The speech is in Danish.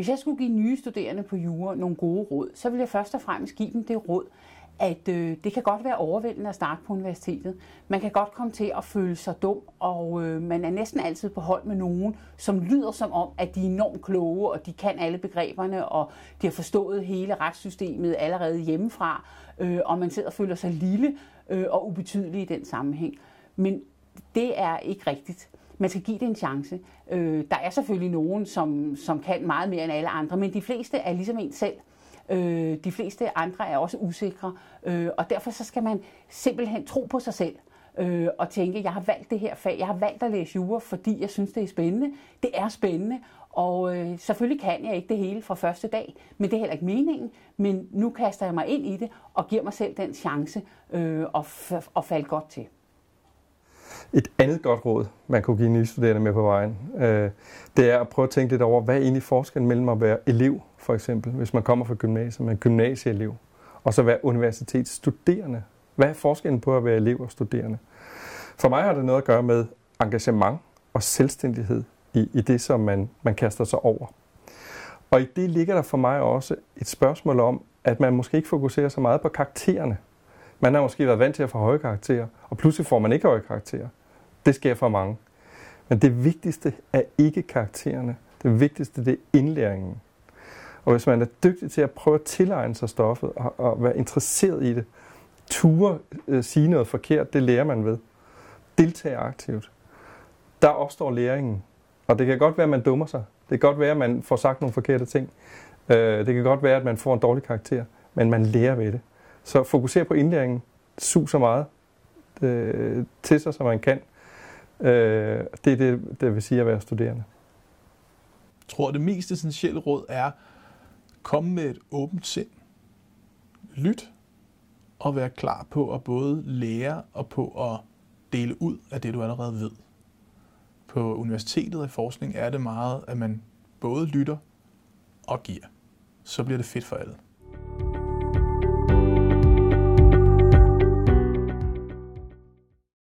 Hvis jeg skulle give nye studerende på jura nogle gode råd, så ville jeg først og fremmest give dem det råd, at øh, det kan godt være overvældende at starte på universitetet. Man kan godt komme til at føle sig dum, og øh, man er næsten altid på hold med nogen, som lyder som om, at de er enormt kloge, og de kan alle begreberne, og de har forstået hele retssystemet allerede hjemmefra, øh, og man sidder og føler sig lille øh, og ubetydelig i den sammenhæng. Men det er ikke rigtigt. Man skal give det en chance. Øh, der er selvfølgelig nogen, som, som kan meget mere end alle andre, men de fleste er ligesom en selv. Øh, de fleste andre er også usikre, øh, og derfor så skal man simpelthen tro på sig selv øh, og tænke, jeg har valgt det her fag, jeg har valgt at læse jura, fordi jeg synes, det er spændende. Det er spændende, og øh, selvfølgelig kan jeg ikke det hele fra første dag, men det er heller ikke meningen. Men nu kaster jeg mig ind i det og giver mig selv den chance øh, at, f- at falde godt til. Et andet godt råd, man kunne give nye studerende med på vejen, øh, det er at prøve at tænke lidt over, hvad er egentlig forskellen mellem at være elev, for eksempel, hvis man kommer fra gymnasiet, men gymnasieelev, og så være universitetsstuderende. Hvad er forskellen på at være elev og studerende? For mig har det noget at gøre med engagement og selvstændighed i, i det, som man, man kaster sig over. Og i det ligger der for mig også et spørgsmål om, at man måske ikke fokuserer så meget på karaktererne. Man har måske været vant til at få høje karakterer, og pludselig får man ikke høje karakterer. Det sker for mange. Men det vigtigste er ikke karaktererne. Det vigtigste det er indlæringen. Og hvis man er dygtig til at prøve at tilegne sig stoffet og, og være interesseret i det, ture øh, sige noget forkert, det lærer man ved. Deltage aktivt. Der opstår læringen. Og det kan godt være, at man dummer sig. Det kan godt være, at man får sagt nogle forkerte ting. Øh, det kan godt være, at man får en dårlig karakter. Men man lærer ved det. Så fokuser på indlæringen. Sug så meget øh, til sig, som man kan. Øh, det er det, det vil sige at være studerende. Jeg tror, det mest essentielle råd er, komme med et åbent sind. Lyt og vær klar på at både lære og på at dele ud af det, du allerede ved. På universitetet og i forskning er det meget, at man både lytter og giver. Så bliver det fedt for alle.